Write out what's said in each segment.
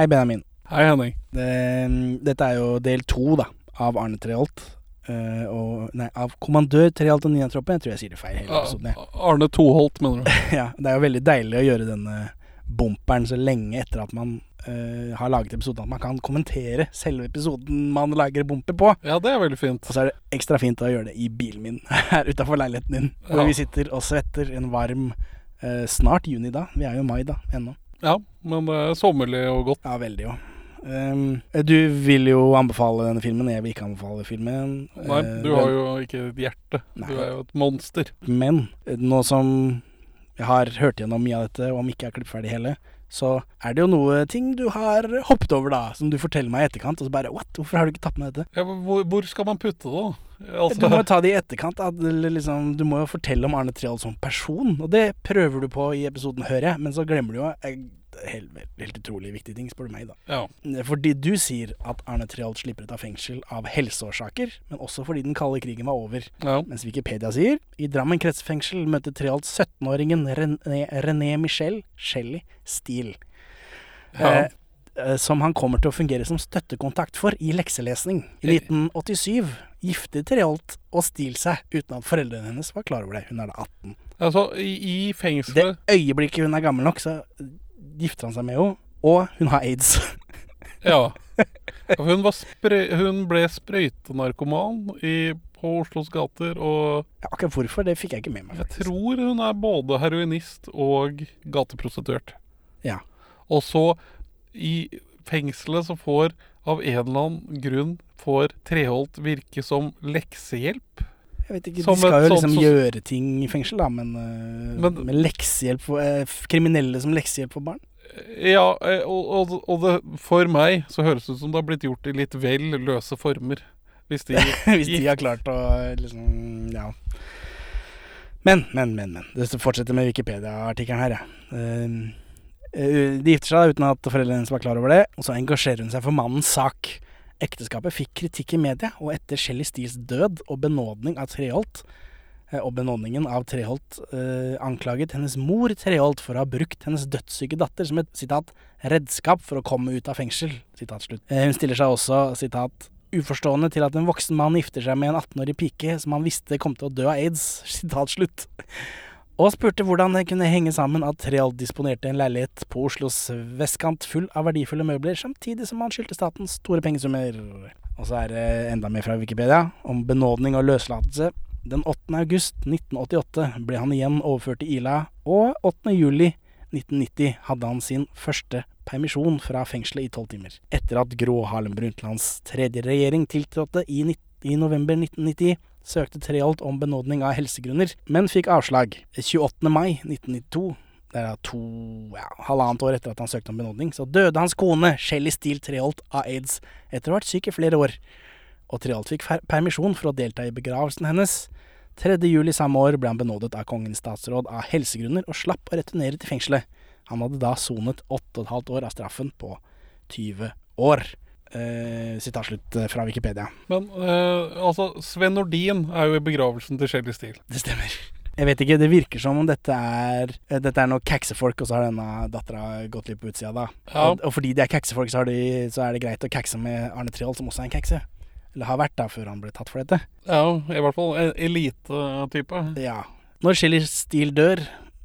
Hei, Benjamin. Hei, Henning. Det, dette er jo del to da, av Arne Treholt. Uh, og, nei, av kommandør Treholt og Niatroppen. Jeg tror jeg sier det feil hele episoden. jeg. Arne Toholt, mener du? Ja, det er jo veldig deilig å gjøre denne bumperen så lenge etter at man uh, har laget episoden, at man kan kommentere selve episoden man lager bumper på. Ja, det er veldig fint. Og så er det ekstra fint å gjøre det i bilen min her utafor leiligheten din. Hvor Ja. vi sitter og svetter en varm uh, Snart juni, da. Vi er jo mai, da, ennå. Ja, men det er sommerlig og godt. Ja, veldig jo. Um, du vil jo anbefale denne filmen, jeg vil ikke anbefale filmen. Nei, Eh, du har jo ikke et hjerte. Nei. Du er jo et monster. Men eh, nå som jeg har hørt gjennom mye av dette, og om ikke jeg er klippferdig hele, så er det jo noe ting du har hoppet over, da, som du forteller meg i etterkant. Og så bare What? Hvorfor har du ikke tatt med dette? Ja, hvor, hvor skal man putte det, da? Altså, Du må jo ta det i etterkant. At, liksom, du må jo fortelle om Arne Treholt som person. Og det prøver du på i episoden, hører jeg. Men så glemmer du jo eh, helt, helt utrolig viktige ting, spør du meg, da. ja. Fordi du sier at Arne Treholt slipper ut av fengsel av helseårsaker, men også fordi den kalde krigen var over. ja. Mens Wikipedia sier i Drammen kretsfengsel møtte Treholt 17-åringen René, René Michel Shelly Steele. ja. Eh, eh, som han kommer til å fungere som støttekontakt for i lekselesning. I 1987 giftet Treholt og Steele seg uten at foreldrene hennes var klar over det. Hun er da 18. Altså, i, i Det øyeblikket hun er gammel nok, så gifter han seg med henne. Og hun har aids. Ja. Hun, hun ble sprøytenarkoman i, på Oslos gater, og Ja, akkurat hvorfor, det fikk jeg ikke med meg. jeg tror hun er både heroinist og gateprostituert. Ja. Og så, i fengselet, så får av en eller annen grunn får Treholt virke som leksehjelp. Jeg vet ikke, Som De skal jo liksom sånn, gjøre ting i fengsel, da, men, øh, Men- med leksehjelp for, eh, Kriminelle som leksehjelp for barn? Ja, eh, og, og, og det, for meg så høres det ut som det har blitt gjort i litt vel løse former. Hvis de Hvis de har klart å liksom Ja. Men, men, men. men. Det fortsetter med Wikipedia-artikkelen her, ja. Ehm, eh, de gifter seg uten at foreldrene hennes var klar over det, og så engasjerer hun seg for mannens sak. Ekteskapet fikk kritikk i media, og etter Shelly Steels død og benådning av Treholt eh, og benådningen av Treholt eh, anklaget hennes mor Treholt for å ha brukt hennes dødssyke datter som et sitat, redskap for å komme ut av fengsel. Slutt. Eh, hun stiller seg også sitat, uforstående til at en voksen mann gifter seg med en 18-årig pike som han visste kom til å dø av aids. Sitat slutt. Og spurte hvordan det kunne henge sammen at Treholt disponerte en leilighet på Oslos vestkant full av verdifulle møbler, samtidig som han skyldte staten store pengesummer. Og så er det enda mer fra Wikipedia, om benådning og løslatelse. Den 8. august 1988 ble han igjen overført til Ila, og 8. juli 1990 hadde han sin første permisjon fra fengselet i tolv timer. Etter at Gro Harlem Brundtlands tredje regjering tiltrådte i, i november 1990, søkte Treholt om benådning av helsegrunner, men fikk avslag. 28. mai 1992, det er to, ja, halvannet år etter at han søkte om benådning, så døde hans kone, Shelly Steele Treholt, av aids, etter å ha vært syk i flere år. Og Treholt fikk permisjon for å delta i begravelsen hennes. 3. juli samme år ble han benådet av kongens statsråd av helsegrunner og slapp å returnere til fengselet. Han hadde da sonet 8,5 år av straffen på 20 år. Eh, sitat slutt eh, fra Wikipedia. Men eh, altså, Sven Nordin er jo i begravelsen til Shelly Steele. Det stemmer. Jeg vet ikke, det virker som om dette er eh, Dette er noen kaksefolk, og så har denne dattera gått litt på utsida, da. Ja. Og, og fordi de er kaksefolk, så, de, så er det greit å kakse med Arne Triholt, som også er en kakse. Eller har vært, da, før han ble tatt for dette. Ja, i hvert fall elitetype. Ja. Når Shelly Steele dør,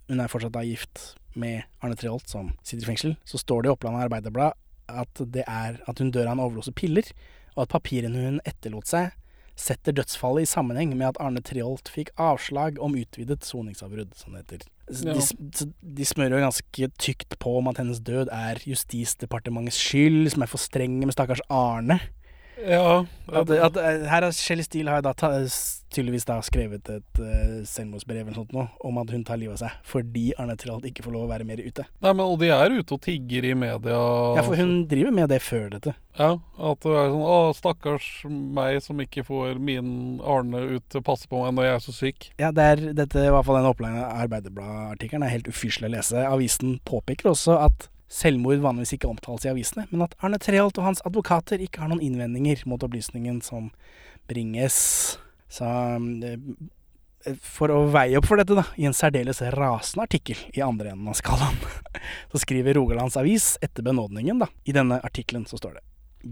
hun er fortsatt da gift med Arne Treholt, som sitter i fengsel, så står det i Oppland Arbeiderblad at det er at hun dør av en overdose piller, og at papirene hun etterlot seg, setter dødsfallet i sammenheng med at Arne Treholt fikk avslag om utvidet soningsavbrudd, som det heter. Ja. De, de smører jo ganske tykt på om at hennes død er Justisdepartementets skyld, som er for strenge med stakkars Arne. Ja, At, at, eh, her har Shelly Steele har da tydeligvis da skrevet et uh, selvmordsbrev eller sånt nå, om at hun tar livet av seg fordi Arne Treholt ikke får lov å være mer ute. Nei, men og de er ute og tigger i media. Ja, for hun driver med det før dette. Ja, At det er sånn Å, stakkars meg som ikke får min Arne ut til å passe på meg når jeg er så syk. Ja, det er, dette i hvert fall den oppleggen Arbeiderblad-artikkelen er helt ufyselig å lese. Avisen påpeker også at selvmord vanligvis ikke omtales i avisene, men at Arne Treholt og hans advokater ikke har noen innvendinger mot opplysningen som bringes. Så um, eh, for å veie opp for dette, da, i en særdeles rasende artikkel i andre enden av skalaen, så skriver Rogalands Avis etter benådningen, da. I denne artikkelen så står det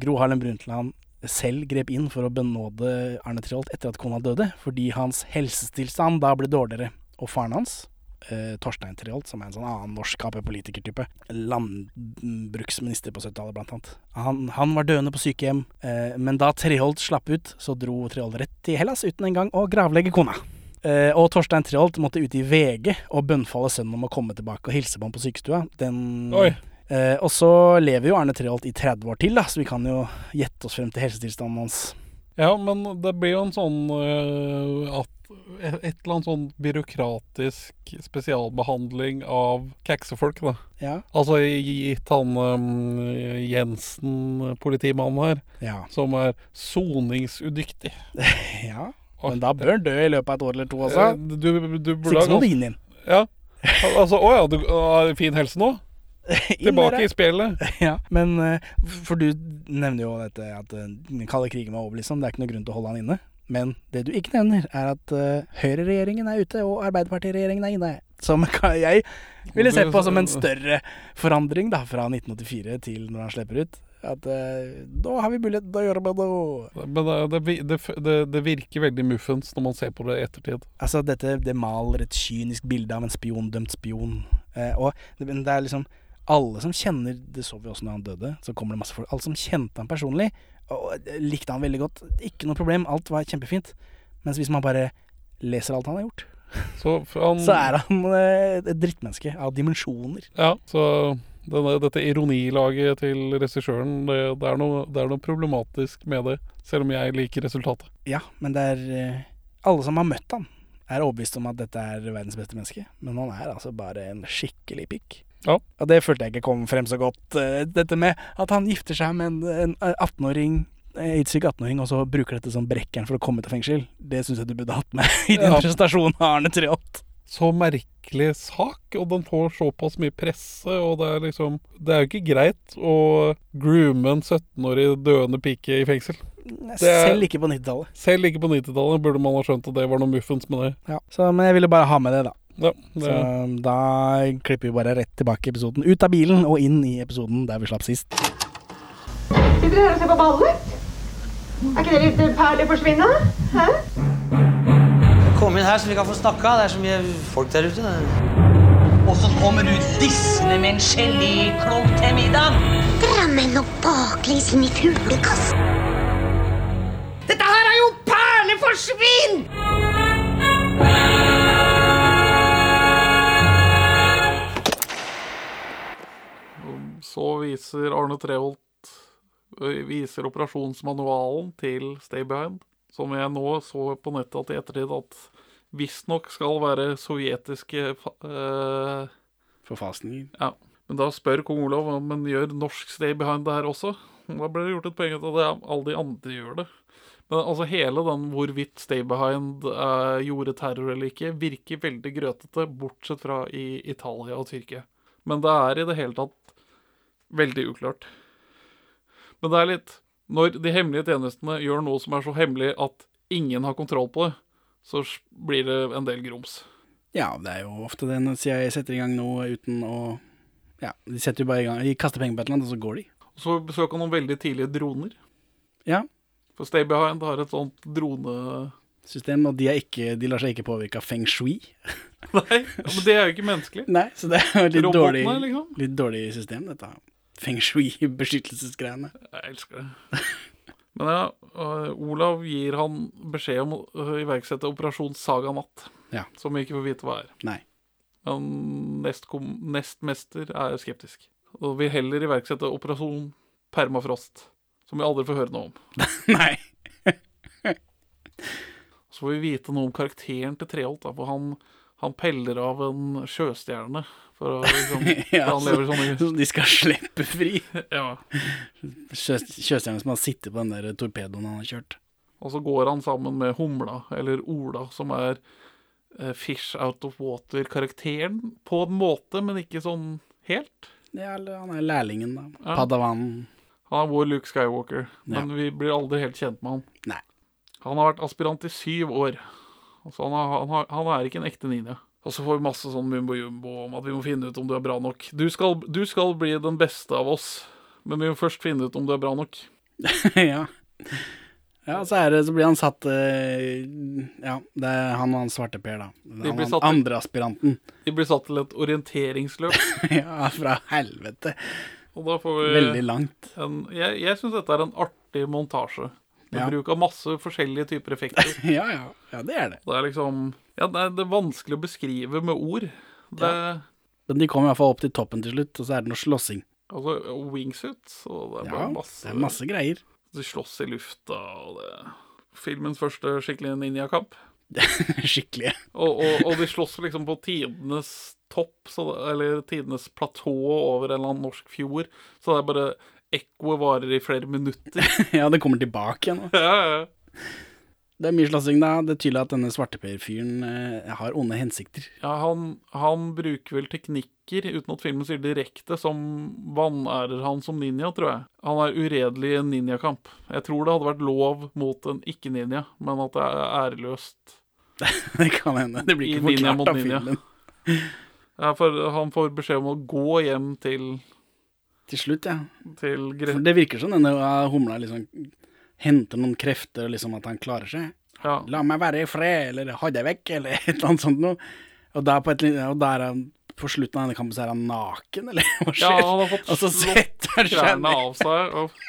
Gro Harlem Brundtland selv grep inn for å benåde Arne Treholt etter at kona døde, fordi hans helsetilstand da ble dårligere. Og faren hans, eh, Torstein Treholt, som er en sånn annen norsk Ap-politikertype, landbruksminister på 70-tallet blant annet, han, han var døende på sykehjem, eh, men da Treholt slapp ut, så dro Treholt rett til Hellas uten engang å gravlegge kona. Eh, og Torstein Treholt måtte ut i VG og bønnfalle sønnen om å komme tilbake og hilse på ham på sykestua. Den Oi. Eh, og så lever jo Arne Treholt i 30 år til, da, så vi kan jo gjette oss frem til helsetilstanden hans. Ja, men det blir jo en sånn øh, at et eller annet sånn byråkratisk spesialbehandling av kæksefolk, da. Ja. Altså gitt han um, Jensen, politimannen her, Ja. som er soningsudyktig. ja. Men da bør han dø i løpet av et år eller to også. Eh, Du, du burde ha inn. Ja. Altså, å ja, du har fin helse nå? Tilbake i spjeldet. Ja, men eh, For du nevner jo dette at uh, den kalde krigen var over, liksom. Det er ikke noe grunn til å holde han inne. Men det du ikke nevner, er at uh, høyreregjeringen er ute, og arbeiderpartiregjeringen er inne. Som jeg ville sett på som en større forandring da, fra 1984 til når han slipper ut. At uh, da har vi mulighet til å gjøre med noe Men det, det, det, det, det virker veldig muffens når man ser på det i ettertid. Altså, dette det maler et kynisk bilde av en spiondømt spion. Uh, og det, det er liksom Alle som kjenner Det så vi også når han døde. Så kommer det masse folk Alle som kjente han personlig, og eh, likte han veldig godt. Ikke noe problem. Alt var kjempefint. Mens hvis man bare leser alt han har gjort, Så, han, så er han eh, et drittmenneske av dimensjoner. Ja, så denne, dette ironilaget til regissøren, det, det, er noe, det er noe problematisk med det. Selv om jeg liker resultatet. Ja, men det er eh, Alle som har møtt han, er overbevist om at dette er verdens beste menneske. Men han er altså bare en skikkelig pikk. Ja. Og det følte jeg ikke kom frem så godt. eh, dette med at han gifter seg med en, en 18-åring, eh, aidssyk 18-åring, og så bruker dette som brekkeren for å komme ut av fengsel. Det syns jeg du burde hatt med i din Ja. presentasjon av Arne Treholt. Så merkelig sak, og den får såpass mye presse, og det er liksom Det er jo ikke greit å groome en 17-årig døende pike i fengsel. er- Selv ikke på 90-tallet. Selv ikke på 90-tallet burde man ha skjønt at det var noe muffens med det. Ja. Så, men jeg ville bare ha med det, da. Ja, Så da klipper vi bare rett tilbake i episoden. Ut av bilen og inn i episoden der vi slapp sist. Sitter dere her og ser på ballet? Er ikke det litt perler forsvinne? Hæ? Kom inn her så vi kan få snakka. Det er så mye folk der ute. Og så kommer du dissende med en geléklump til middag. Drammen og baklengs inn i fuglekassen. Dette her er jo perleforsvinn! Så viser Arne Treholt viser operasjonsmanualen til Stay Behind, som jeg nå så på nettet i ettertid at visstnok skal være sovjetiske øh, Forfalskninger. Ja. Men da spør kong Olav om en gjør norsk Stay Behind det her også. Da ble det gjort et poeng ut av det, alle de andre gjør det. Men altså hele den hvorvidt Stay Behind eh, gjorde terror eller ikke, virker veldig grøtete, bortsett fra i Italia og Tyrkia. Men det er i det hele tatt veldig uklart. Men det er litt Når de hemmelige tjenestene gjør noe som er så hemmelig at ingen har kontroll på det, så blir det en del grums. Ja, det er jo ofte det når CIA setter i gang noe uten å Ja, de setter jo bare i gang De kaster penger på et eller annet, og så går de. Så besøker han noen veldig tidlige droner. Ja. For Stay Behind har et sånt dronesystem, og de, er ikke, de lar seg ikke påvirke av feng shui. Nei, ja, men det er jo ikke menneskelig. Nei, så det er litt Robotene, dårlig, liksom. litt dårlig system, dette feng shui-beskyttelsesgreiene. Jeg elsker det. Men ja, øh, Olav gir han beskjed om å øh, iverksette Operasjon Saga Natt. Ja. Som vi ikke får vite hva er. Nei. Men nestmester er skeptisk. Og vil heller iverksette Operasjon Permafrost. Som vi aldri får høre noe om. Nei. Så får vi vite noe om karakteren til Treholt. For han, han peller av en sjøstjerne. For å liksom Ja, for Han lever sånn i Så de skal slippe fri. Ja. Sjø, sjøstjernen som har sittet på den der torpedoen han har kjørt. Og så går han sammen med Humla, eller Ola, som er eh, Fish Out of Water-karakteren. På en måte, men ikke sånn helt. Ja, han er lærlingen, da. Ja. Padavanen. Han er vår Luke Skywalker, Ja. men vi blir aldri helt kjent med han. Nei. Han har vært aspirant i syv år, Altså, han, har, han, har, han er ikke en ekte ninja. Og så får vi masse sånn mumbo jumbo om at vi må finne ut om du er bra nok. Du skal, du skal bli den beste av oss, men vi må først finne ut om du er bra nok. ja. Ja, så, er det, så blir han satt eh, Ja, det er han og han svarte Per, da. Han, han andre aspiranten. De blir satt til et orienteringsløp, ja, fra helvete. og da får vi Veldig langt. en Jeg, jeg syns dette er en artig montasje. Med Ja. bruk av masse forskjellige typer effekter. Ja, ja. Ja, det er det. Det er liksom Ja, det er, det er vanskelig å beskrive med ord. Det Men de kommer i hvert fall opp til toppen til slutt, og så er det noe slåssing. Altså, wingsuits, og det er Ja, masse, det er masse greier. De slåss i lufta, og det Filmens første skikkelige ninjakamp. Skikkelig. Og, og, og de slåss liksom på tidenes topp, så, eller tidenes platå over en eller annen norsk fjord. Så det er bare Ekkoet varer i flere minutter. Ja, det kommer tilbake igjen. ja, ja. Det er mye slåssing, da. Det er tydelig at denne svarteper-fyren eh, har onde hensikter. ja han, han bruker vel teknikker, uten at filmen sier direkte, som vanærer han som ninja, tror jeg. Han er uredelig i en ninjakamp. Jeg tror det hadde vært lov mot en ikke-ninja, men at det er æreløst. Det kan hende. Det blir ikke ninja forklart av filmen. Ja, for han får beskjed om å gå hjem til, Til slutt, ja. til For det virker som denne humla liksom henter noen krefter, liksom at han klarer seg. Ja. La meg være i fred, eller ha deg vekk, eller et eller annet sånt noe. Og da, på et, og der er han på slutten av denne kampen så er han naken, eller hva ja, han har fått slått seg ned, av seg. Og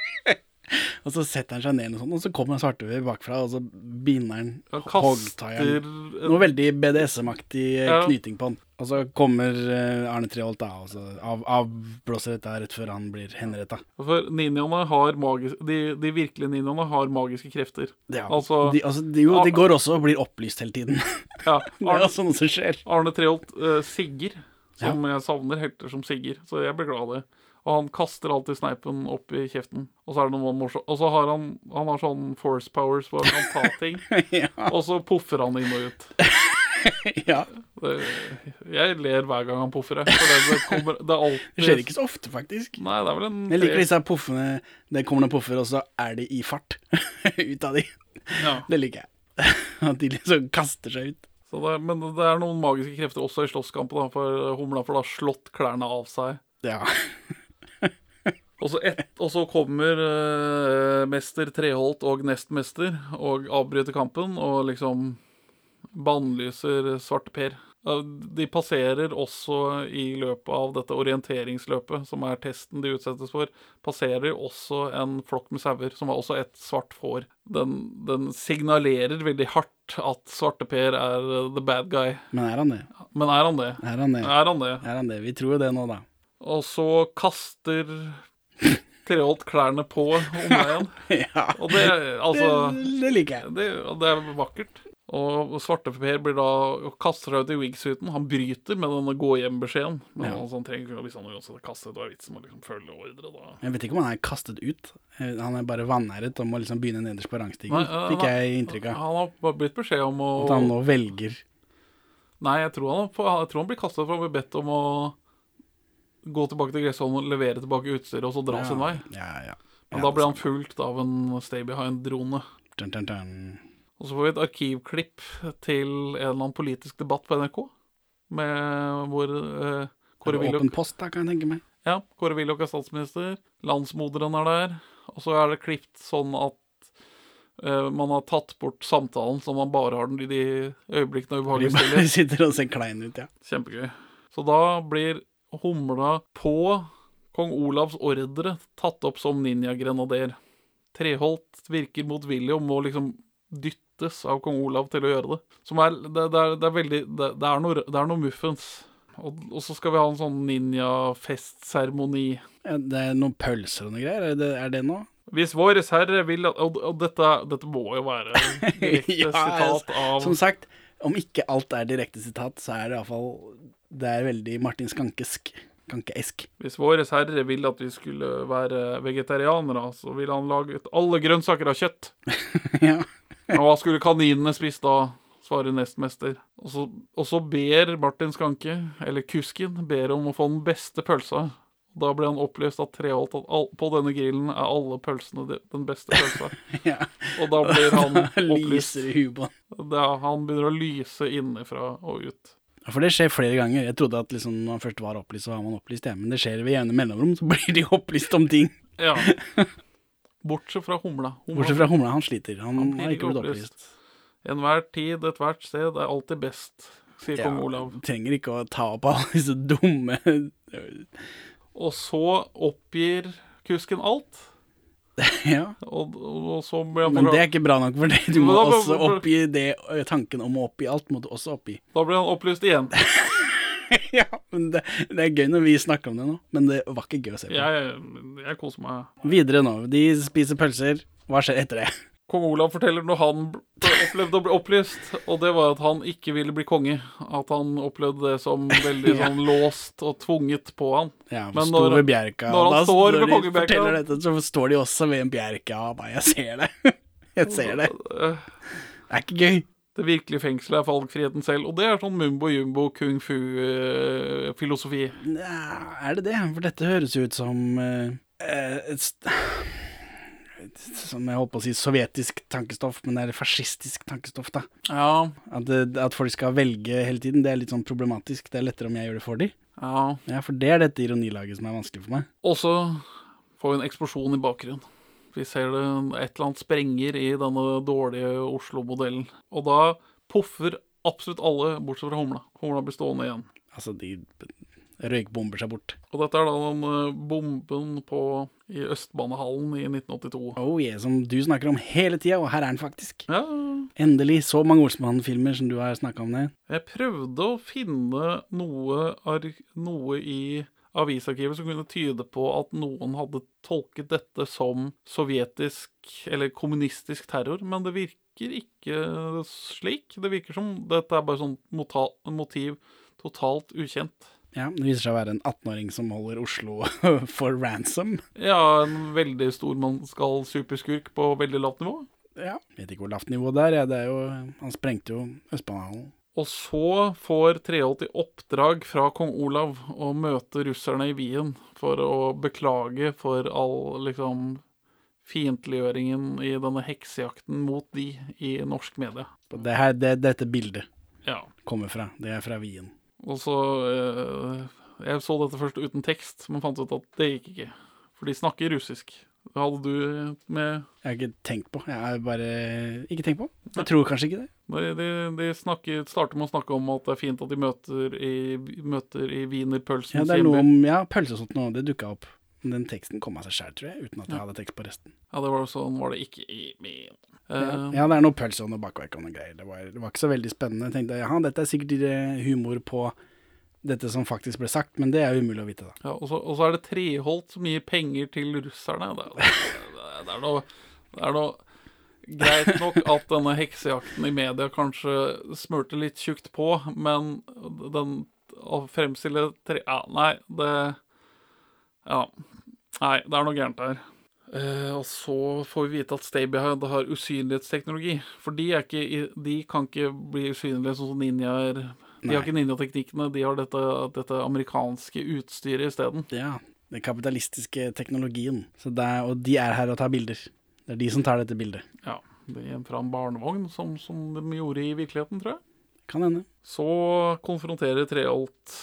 og så setter han seg ned, og, sånt, og så kommer svarteper bakfra, og så binder han han hogtaieren. Noe veldig BDSM-aktig eh, Ja. knyting på han. Og så kommer eh, Arne Treholt da, og så av, avblåser dette rett før han blir henretta. For ninjaene har magis de, de virkelige ninjaene har magiske krefter. Ja, Altså- de, altså, de, jo, de går også og blir opplyst hele tiden. Ja, det er Arne, også som skjer. Arne Treholt uh, sigger, som jeg savner helter som sigger, så jeg blir glad av det. Og han kaster alltid sneipen opp i kjeften. Og så er det noe morsomt. Og så har han, han har sånn force powers hvor han kan ta ting. ja, Og så puffer han inn og ut. ja. Det, jeg ler hver gang han For det, det, kommer, det alltid Det skjer ikke så ofte, faktisk. Nei, det er vel en Jeg liker disse puffene. Det kommer noen puffer, og så er de i fart. ut av de. Ja. Det liker jeg. At de liksom kaster seg ut. Så det, men det er noen magiske krefter også i slåsskampen, for Humla får da slått klærne av seg. Ja. Og så, et, og så kommer uh, mester Treholt og nestmester og avbryter kampen og liksom bannlyser Svarte-Per. Eh, De passerer også i løpet av dette orienteringsløpet, som er testen de utsettes for, passerer også en flokk med sauer, som er også et svart får. Den, den signalerer veldig hardt at Svarte-Per er eh, the bad guy. Men er han det? Men er han det? Er han det? Er han det? Er han det? Vi tror jo det nå, da. Og så kaster Treholt klærne på omveien. ja. Og det, altså det, det liker jeg. det, det er vakkert. Og Svarte-Per blir da kaster seg ut i wigsuiten. Han bryter med denne gå hjem-beskjeden. Men Ja. altså, han trenger ikke hvis han uansett er kastet, hva er vitsen med å liksom følge ordre, da? Jeg vet ikke om han er kastet ut. Eh, Han er bare vanæret om å liksom begynne nederst på rangstigen, Nei, eh, fikk jeg inntrykk av. Han har bare blitt beskjed om å At han nå velger Nei, jeg tror han, jeg tror han blir kastet for å bli bedt om å gå tilbake til Gressholm og levere tilbake utstyret, og så dra sin vei. Ja, ja. Men Ja, da blir han fulgt av en stay behind-drone. Og så får vi et arkivklipp til en eller annen politisk debatt på NRK. Med hvor eh, Kåre Willoch Åpen post, da, kan jeg tenke meg. ja, Kåre Willoch er statsminister. Landsmoderen er der. Og så er det klipt sånn at eh, man har tatt bort samtalen, så man bare har den i de øyeblikkene ubehagelig stille. sitter og ser klein ut, ja. Kjempegøy. Så da blir humla på kong Olavs ordre tatt opp som ninjagrenader. Treholt virker motvillig og må liksom dyttes av kong Olav til å gjøre det. Som er Det, det, er, det er veldig Det, det, er, noe, det er noe muffens. Og, og så skal vi ha en sånn ninjafestseremoni. Ja, Det er noen pølser og noe greier. Er det, er det noe? Hvis Våres Herre vil at Og, og dette, dette må jo være direkte Ja, sitat av Som sagt, om ikke alt er direkte sitat, så er det iallfall Det er veldig Martin Skankesk. Skankeesk. Hvis Våres Herre ville at vi skulle være vegetarianere, så ville han laget alle grønnsaker av kjøtt. ja. Og hva skulle kaninene spist da? svarer nestmester. Og så, og så ber Martin Skanke, eller kusken, ber om å få den beste pølsa. Da ble han opplyst av Treholt at all, på denne grillen er alle pølsene de, den beste pølsa. ja. Og da blir han opplyst Lyser i huet Da, han. han begynner å lyse innenfra og ut. For det skjer flere ganger. Jeg trodde at liksom, når man først var opplyst, så var man opplyst, ja. men det skjer ved jevne mellomrom, så blir de opplyst om ting. Ja. Bortsett fra humla. humla Bortsett fra humla, han sliter. Han, han har ikke ikke blitt opplyst. opplyst. Enhver tid, ethvert sted er alltid best, sier Ja, kong Olav. trenger ikke å ta opp alle disse dumme Og så oppgir kusken alt. Ja. Og, og så blir han Men det er ikke bra nok for det. Du må ble, også oppgi det Tanken om å oppgi alt må du også oppgi. Da blir han opplyst igjen. ja, men det, det er gøy når vi snakker om det nå, men det var ikke gøy å se på. Jeg, jeg koser meg. Videre nå. De spiser pølser. Hva skjer etter det? Kong Olav forteller når han opplevde å bli opplyst, og det var at han ikke ville bli konge. At han opplevde det som veldig Ja. sånn låst og tvunget på han. Ja, Men når- Bjerka. når han da, står ved når de forteller dette, så står de også ved en bjerke. og bare, jeg ser det. Jeg ser det. Eh, Det er ikke gøy. Det virkelige fengselet er valgfriheten selv, og det er sånn mumbo jumbo kung fu-filosofi. Ja, er det det? For dette høres ut som eh, eh, et Som jeg holdt på å si sovjetisk tankestoff, men det er fascistisk tankestoff, da. Ja, At, at folk skal velge hele tiden, det er litt sånn problematisk. Det er lettere om jeg gjør det for dem. ja. Ja, for det er dette ironilaget som er vanskelig for meg. Og så får vi en eksplosjon i bakgrunnen. Vi ser det et eller annet sprenger i denne dårlige Oslo-modellen. Og da poffer absolutt alle, bortsett fra humla. Humla blir stående igjen. Altså, de røykbomber seg bort. Og dette er da den eh, bomben på i Østbanehallen i 1982. Oh yeah, som du snakker om hele tida, og her er den faktisk. Ja, Endelig. Så mange Olsmann-filmer som du har snakka om det. jeg prøvde å finne noe, noe i avisarkivet som kunne tyde på at noen hadde tolket dette som sovjetisk eller kommunistisk terror, men det virker ikke slik. Det virker som dette er bare sånn motiv totalt ukjent. Ja, Det viser seg å være en 18-åring som holder Oslo for ransom. Ja, en veldig stor mannskall superskurk på veldig lavt nivå. Ja, Vet ikke hvor lavt nivå det er. Det er jo, han sprengte jo Østbanehallen. Og så får Treholt i oppdrag fra kong Olav å møte russerne i Wien for å beklage for all liksom fiendtliggjøringen i denne heksejakten mot de i norsk media. Det her, det, dette bildet Ja. kommer fra. Det er fra Wien. Og så eh, Jeg så dette først uten tekst, men fant ut at det gikk ikke. For de snakker russisk. Hva hadde du med Jeg har ikke tenkt på. Jeg har bare ikke tenkt på. Jeg tror kanskje ikke det. De, de, de snakker, starter med å snakke om at det er fint at de møter i, møter i Ja, wienerpølsenes det er om ja, pølse og sånt noe. Det dukka opp. Den teksten kom av seg sjæl, tror jeg, uten at jeg hadde tekst på resten. Ja, det var sånn var det ikke i min. Ja, Eh, ja det er noe pølse og noe bakverk og noe greier. Det var, det var ikke så veldig spennende. Jeg tenkte ja, dette er sikkert eh, humor på dette som faktisk ble sagt, men det er jo umulig å vite, da. ja, og, så, og så er det Treholt som gir penger til russerne. Det, det, det, det, er noe, det er noe greit nok at denne heksejakten i media kanskje smurte litt tjukt på, men den å fremstille tre... Ja, nei, det Ja. Nei, det er noe gærent her. Eh, og så får vi vite at Stay Behind har usynlighetsteknologi. For de, er ikke, de kan ikke bli usynlige sånn som ninjaer. De Nei. har ikke ninjateknikkene, de har dette, dette amerikanske utstyret isteden. Ja, den kapitalistiske teknologien. Så det er, og de er her og tar bilder. Det er de som tar dette bildet. Ja, det er fra en barnevogn, som, som de gjorde i virkeligheten, tror jeg. Kan hende. Så konfronterer Treholt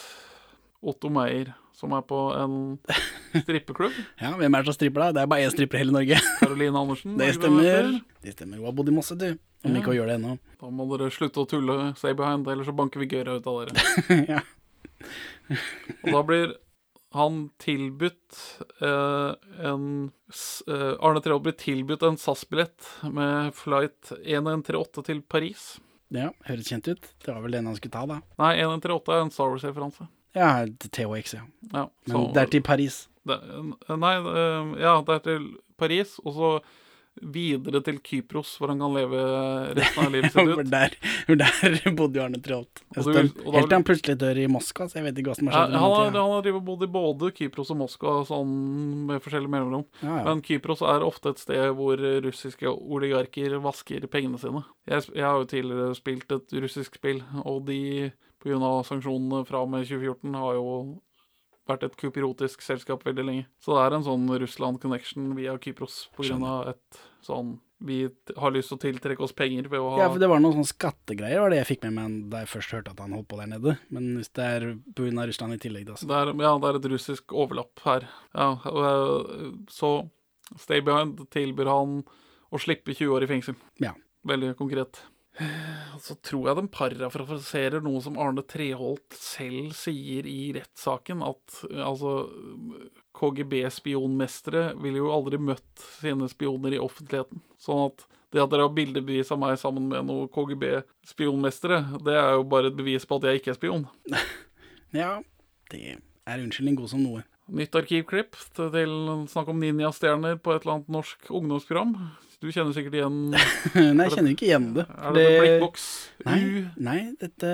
Otto Meyer, som er på en strippeklubb. Ja, hvem er det som stripper da? Det er bare én stripper i hele Norge. Caroline Andersen. Det er stemmer. Det stemmer. Hun har bodd i Mosse, du. Om Ja. ikke hun gjør det ennå. Da må dere slutte å tulle, stay behind, ellers så banker vi gøra ut av dere. ja. Og da blir han tilbudt eh, en eh, Arne Treholt blir tilbudt en SAS-billett med flight 1138 til Paris. ja, høres kjent ut. Det var vel den han skulle ta, da. Nei, 1138 er en Star Wars-referanse. Ja, THX, ja. Ja, Men det er til Paris. Det, Nei, eh, ja, det er til Paris, og så videre til Kypros, hvor han kan leve resten av livet sitt ut. der, der bodde jo Arne Treholt. Helt til han plutselig dør i Moskva, så jeg vet ikke hva som har Ja, skjedd. han har, han har bodd i både Kypros og Moskva sånn med forskjellige mellomrom. Ja, ja. Men Kypros er ofte et sted hvor russiske oligarker vasker pengene sine. Jeg, jeg har jo tidligere spilt et russisk spill, og de, pga. sanksjonene fra og med 2014, har jo vært et kypriotisk selskap veldig lenge. Så det er en sånn Russland-connection via Kypros pga. et sånn vi har lyst til å tiltrekke oss penger ved å ha Ja, for det var noen sånne skattegreier, var det jeg fikk med meg da jeg først hørte at han holdt på der nede. Men hvis det er pga. Russland i tillegg, da så Det er, ja, det er et russisk overlapp her. Ja, øh, så Stay Behind tilbyr han å slippe 20 år i fengsel. Ja. Veldig konkret. Så tror jeg de parafraserer noe som Arne Treholt selv sier i rettssaken, at altså KGB-spionmestere ville jo aldri møtt sine spioner i offentligheten. Sånn at det at dere har bildebevis av meg sammen med noen KGB-spionmestere, det er jo bare et bevis på at jeg ikke er spion. ja, det er unnskyldning god som noe. Nytt arkivklipp til snakk om ninjastjerner på et eller annet norsk ungdomsprogram. Du kjenner sikkert igjen Nei, jeg kjenner ikke igjen det. Er det det Blikkboks Nei, U? nei dette,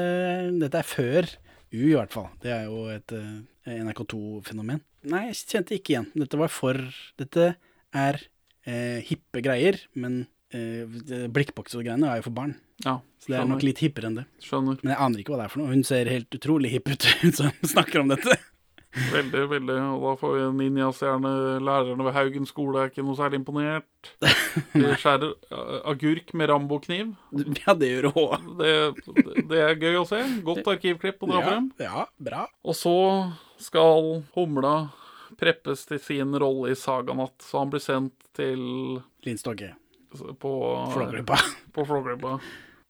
dette er før U, i hvert fall. Det er jo et eh, NRK2-fenomen. Nei, jeg kjente ikke igjen. Dette var for Dette er eh, hippe greier, men eh, blikkboks-greiene er jo for barn. Ja, Så det er nok litt hippere enn det. Skjønner. Men jeg aner ikke hva det er for noe. Hun ser helt utrolig hipp ut, hun som snakker om dette. Veldig, veldig. Og da får vi en ninjastjerne. Lærerne ved Haugen skole er ikke noe særlig imponert. De skjærer uh, agurk med Rambo-kniv. Ja, det gjør òg. Det, det er gøy å se. Godt arkivklipp å dra Ja, frem. ja, bra. Og så skal Humla preppes til sin rolle i Saganatt, så han blir sendt til Linstokke. På Flåklypa. på Flåklypa.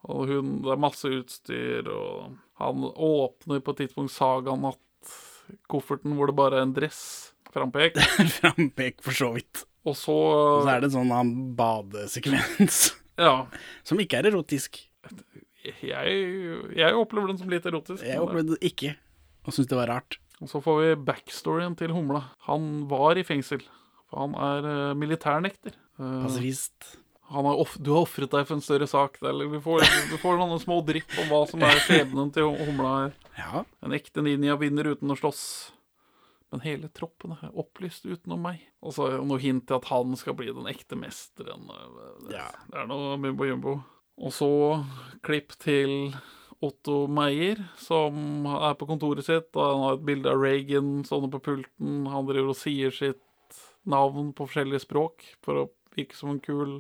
Og hun, det er masse utstyr, og han åpner på et tidspunkt Saganatt-kofferten hvor det bare er en dress frampek. Frampek, for så vidt. Og så Og så er det en sånn badesekvens. Ja. Som ikke er erotisk. Jeg, jeg opplever den som litt erotisk. Jeg opplevde det ikke, og syntes det var rart. Og så får vi backstoryen til Humla. Han var i fengsel. For han er uh, militærnekter. Eh, Pasifist. Han har off du har ofret deg for en større sak. Er- Eller vi får, vi får noen små drypp om hva som er skjebnen til Humla her. Ja. En ekte ninja vinner uten å slåss. Men hele troppen er opplyst utenom meg. Og så noe hint til at han skal bli den ekte mesteren. Ja. det er noe mumbo jumbo. Og så klipp til Otto Meyer, som er på kontoret sitt. Og han har et bilde av Reagan stående på pulten. Han driver og sier sitt navn på forskjellige språk for å virke som en kul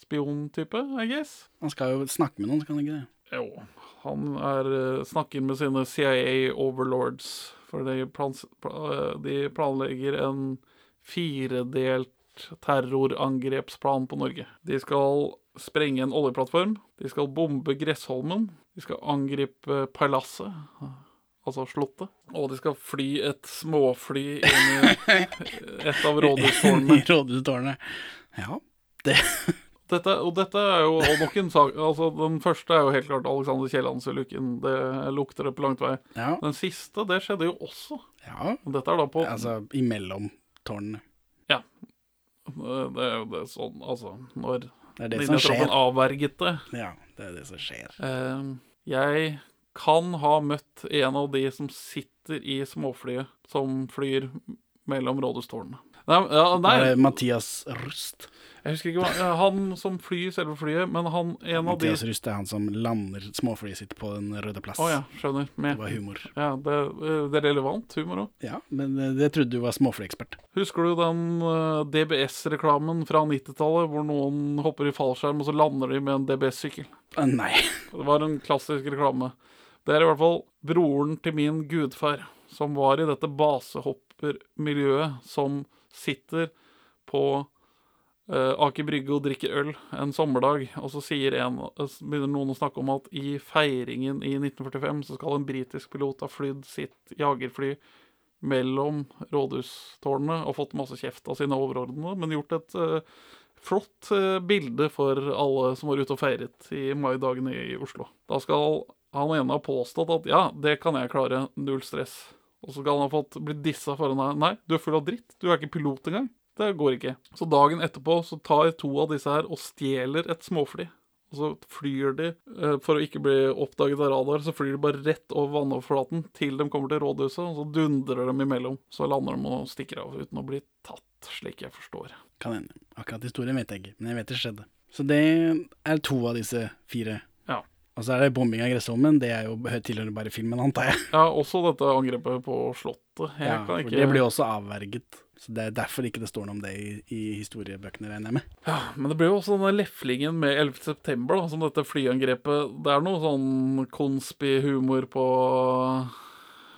spiontype, I guess. Han skal jo snakke med noen, skal han ikke det? Jo, han er, eh, snakker med sine CIA-overlords, for de, plans, eh, de planlegger en firedelt terrorangrepsplan på Norge. De skal sprenge en oljeplattform, de skal bombe Gressholmen, de skal angripe palasset, altså slottet, og de skal fly et småfly inn i et av rådhustårnene. I rådhustårnet. Ja. Dette, og dette er jo nok en sak altså Den første er jo helt klart Alexander Kiellands-ulykken. Det lukter det på langt vei. Ja. Den siste, det skjedde jo også. ja. Dette er da på Altså imellom tårnene. Ja. Det er jo det sånn Altså, når Det det skjer. avverget det Ja, det er det som skjer. eh, Jeg kan ha møtt en av de som sitter i småflyet som flyr mellom rådhustårnene. Nei, ja, nei, Det er Mathias Rust. jeg husker ikke hva Han som flyr selve flyet, men han en av de Mathias Rust er han som lander småflyet sitt på Den røde plass. Oh, ja, skjønner. Det var humor. Ja, det, det er relevant humor òg. Ja, men det, det trodde du var småflyekspert. Husker du den uh, DBS-reklamen fra 90-tallet hvor noen hopper i fallskjerm, og så lander de med en DBS-sykkel? Uh, Nei. Det var en klassisk reklame. Det er i hvert fall broren til min gudfar, som var i dette basehoppermiljøet, som sitter på uh, Aker Brygge og drikker øl en sommerdag, og så en, eh, begynner noen å snakke om at i feiringen i 1945 så skal en britisk pilot ha flydd sitt jagerfly mellom rådhustårnene og fått masse kjeft av sine overordnede, men gjort et uh, flott uh, bilde for alle som var ute og feiret i maidagene i Oslo. Da skal han ene ha påstått at ja, det kan jeg klare, null stress. Og så skal han ha fått blitt dissa foran deg. Nei, du er full av dritt. Du er ikke pilot engang. Det går ikke. Så dagen etterpå så tar to av disse her og stjeler et småfly. Og så flyr de, eh, for å ikke bli oppdaget av radar, så flyr de bare rett over vannoverflaten til de kommer til rådhuset, og så dundrer de imellom. Så lander de og stikker av uten å bli tatt, slik jeg forstår. Kan hende. Akkurat historien vet jeg ikke, men jeg vet det skjedde. Så det er to av disse fire. Og så er det bombing av Gressholmen. Det er jo tilhører bare filmen, antar jeg. Ja, også dette angrepet på Slottet. Jeg Ja, kan for ikke... det blir også avverget. Så det er derfor ikke det står noe om det i, i historiebøkene, regner jeg med. Ja, men det blir jo også denne leflingen med 11. september, da, som dette flyangrepet. Det er noe sånn conspi-humor på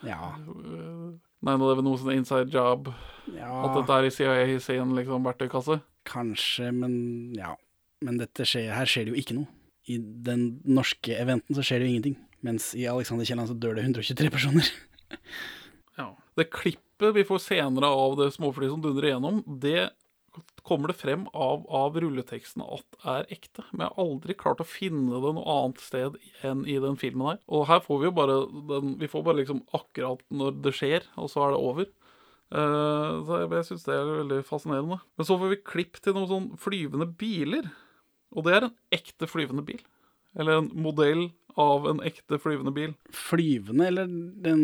Ja. 9-11 noe sånn inside job. ja At dette er i CIA sin liksom, verktøykasse. Kanskje, men ja. Men dette skjer, her skjer det jo ikke noe. I den norske eventen så skjer det jo ingenting. Mens i Alexander Kielland så dør det 123 personer. Ja. Det klippet vi får senere av det småflyet som dundrer igjennom, det kommer det frem av, av rulleteksten at er ekte. Men jeg har aldri klart å finne det noe annet sted enn i den filmen her. Og her får vi jo bare den Vi får bare liksom akkurat når det skjer, og så er det over. Uh, så jeg, jeg syns det er veldig fascinerende. Men så får vi klipp til noen sånn flyvende biler. Og det er en ekte flyvende bil. Eller en modell av en ekte flyvende bil. Flyvende, eller den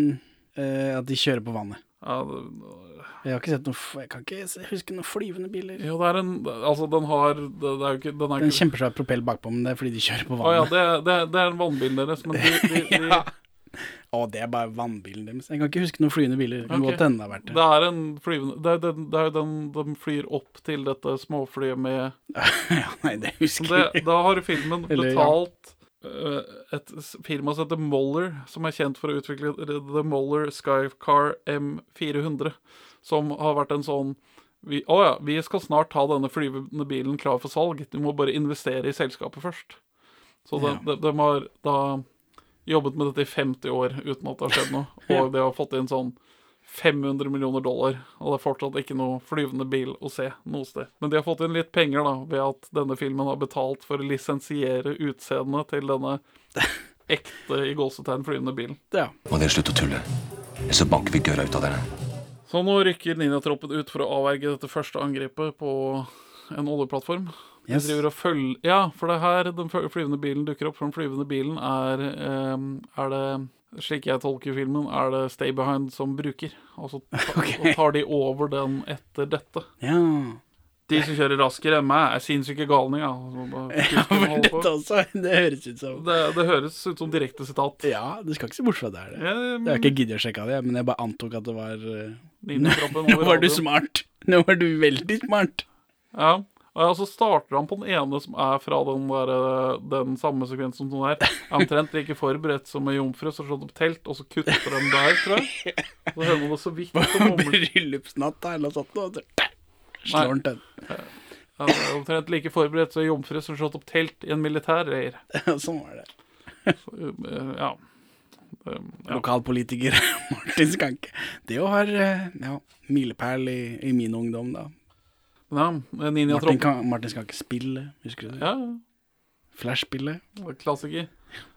eh, At de kjører på vannet. Ja, det, Jeg har ikke sett noe Jeg kan ikke huske noen flyvende biler. Jo, det er en Altså, den har Det, det er jo ikke Den er en ikke kjempesvær propell bakpå, men det er fordi de kjører på Å ja, vannet. det, det, det er en vannbil deres, men de, de, de, Ja. Å, det er bare vannbilen deres. Jeg kan ikke huske noen flyvende biler. Det kan Ok. godt hende det er en flyvende Det er, den, det er jo den de flyr opp til dette småflyet med ja, nei, det husker jeg. Da har filmen Eller, betalt ja. et firma som heter Moller, som er kjent for å utvikle The Moller Skycar M400, som har vært en sånn vi, Å ja, vi skal snart ha denne flyvende bilen klar for salg. Du må bare investere i selskapet først. Så de, Ja. de, de har da jobbet med dette i 50 år uten at det har skjedd noe. Og de har fått inn sånn 500 millioner dollar, og det er fortsatt ikke noe flyvende bil å se noe sted. Men de har fått inn litt penger da, ved at denne filmen har betalt for å lisensiere utseendet til denne ekte i gåsetegn flyvende bilen. Ja. Må dere slutte å tulle. Ellers så banker vi gørra ut av dere. Så nå rykker ninjatroppen ut for å avverge dette første angrepet på en oljeplattform. De driver og følger Ja, for det er her den flyvende bilen dukker opp. For den flyvende bilen er um, Er det slik jeg tolker filmen, er det Stay Behind som bruker. Og så ta, Ok. tar de over den etter dette. ja. De som kjører raskere enn meg, er sinnssyke galninger. Ja, på. dette også. Det høres ut som det, det høres ut som direkte sitat. Ja, du skal ikke se bort fra det. Er det. Ja, Jeg har ikke giddet å sjekke det, men jeg bare antok at det var eh, Nå var du smart. Nå var du veldig smart. Ja. Og så starter han på den ene som er fra den, der, eh, den samme sekvensen som den her. Er Omtrent like forberedt som ei jomfru som har slått opp telt, og så kutter de der, tror jeg. Så hører man det så vidt på. Bryllupsnatta eller noe sånt. Slår han til. Er omtrent like forberedt som ei jomfru som har slått opp telt i en militærleir. Sånn var det. Så, eh, Ja. Um, ja. Lokalpolitiker Martin Skanke. Det jo har eh, ja, milepæl i, i min ungdom, da. Ja Martin, kan, Martin Skanke spille, husker du det? Ja. Flash-spillet. Klassiker.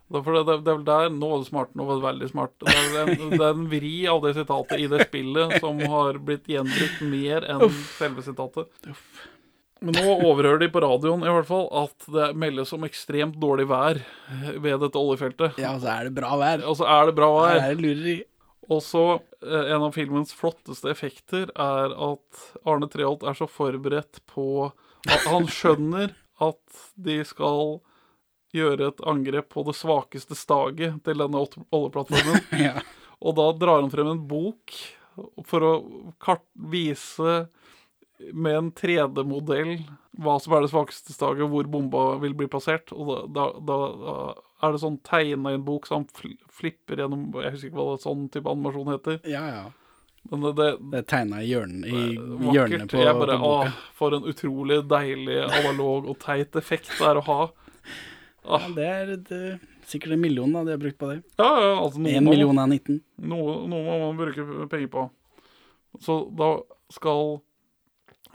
Det, det, det er vel der Nå var det smart, nå var det veldig smart. Det er, en, det er en vri av det sitatet i det spillet som har blitt gjenbrukt mer enn selve sitatet. Men nå overhører de på radioen i hvert fall at det meldes om ekstremt dårlig vær ved dette oljefeltet. Ja, og så er det bra vær. Og så er det bra vær. vær. er lureri. Og så En av filmens flotteste effekter er at Arne Treholt er så forberedt på at Han skjønner at de skal gjøre et angrep på det svakeste staget til denne oljeplattformen. Ja. Og da drar han frem en bok for å vise med en 3D-modell hva som er det svakeste staget, hvor bomba vil bli plassert. Og da, da, da er det sånn tegna i en bok, så han fl flipper gjennom Jeg husker ikke hva det sånn type animasjon heter. ja, ja. Men det, det Det er tegna i hjørnet, i vakkert. hjørnet på, jeg bare, på boka. Å, for en utrolig deilig analog og teit effekt det er å ha. Ja, det er et, eh, sikkert en million da, de har brukt på det. Ja, ja, altså noe En million av 19. Noe, noe må man bruke penger på. Så da skal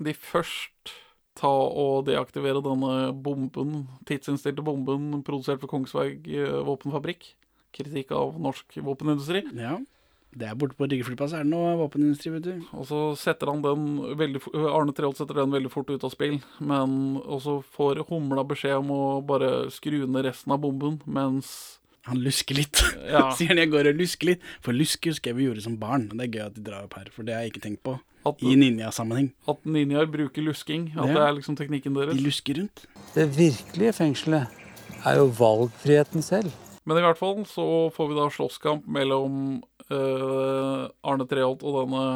de først ta og deaktivere denne bomben, tidsinnstilte bomben produsert for Kongsberg eh, våpenfabrikk. Kritikk av norsk våpenindustri. Ja. Det er borte på Rygge flyplass, er det noe våpenindustri, vet du. Og så setter han den veldig fo- Arne Treholt setter den veldig fort ut av spill. Men Og så får Humla beskjed om å bare skru ned resten av bomben, mens Han lusker litt. Ja. Sier han jeg går og lusker litt. For lusker husker jeg vi gjorde som barn. Det er gøy at de drar opp her, for det har jeg ikke tenkt på. At, I ninjasammenheng. at ninjaer bruker lusking. At Ja. det er liksom teknikken deres. De lusker rundt. Det virkelige fengselet er jo valgfriheten selv. Men i hvert fall så får vi da slåsskamp mellom uh, Arne Treholt og denne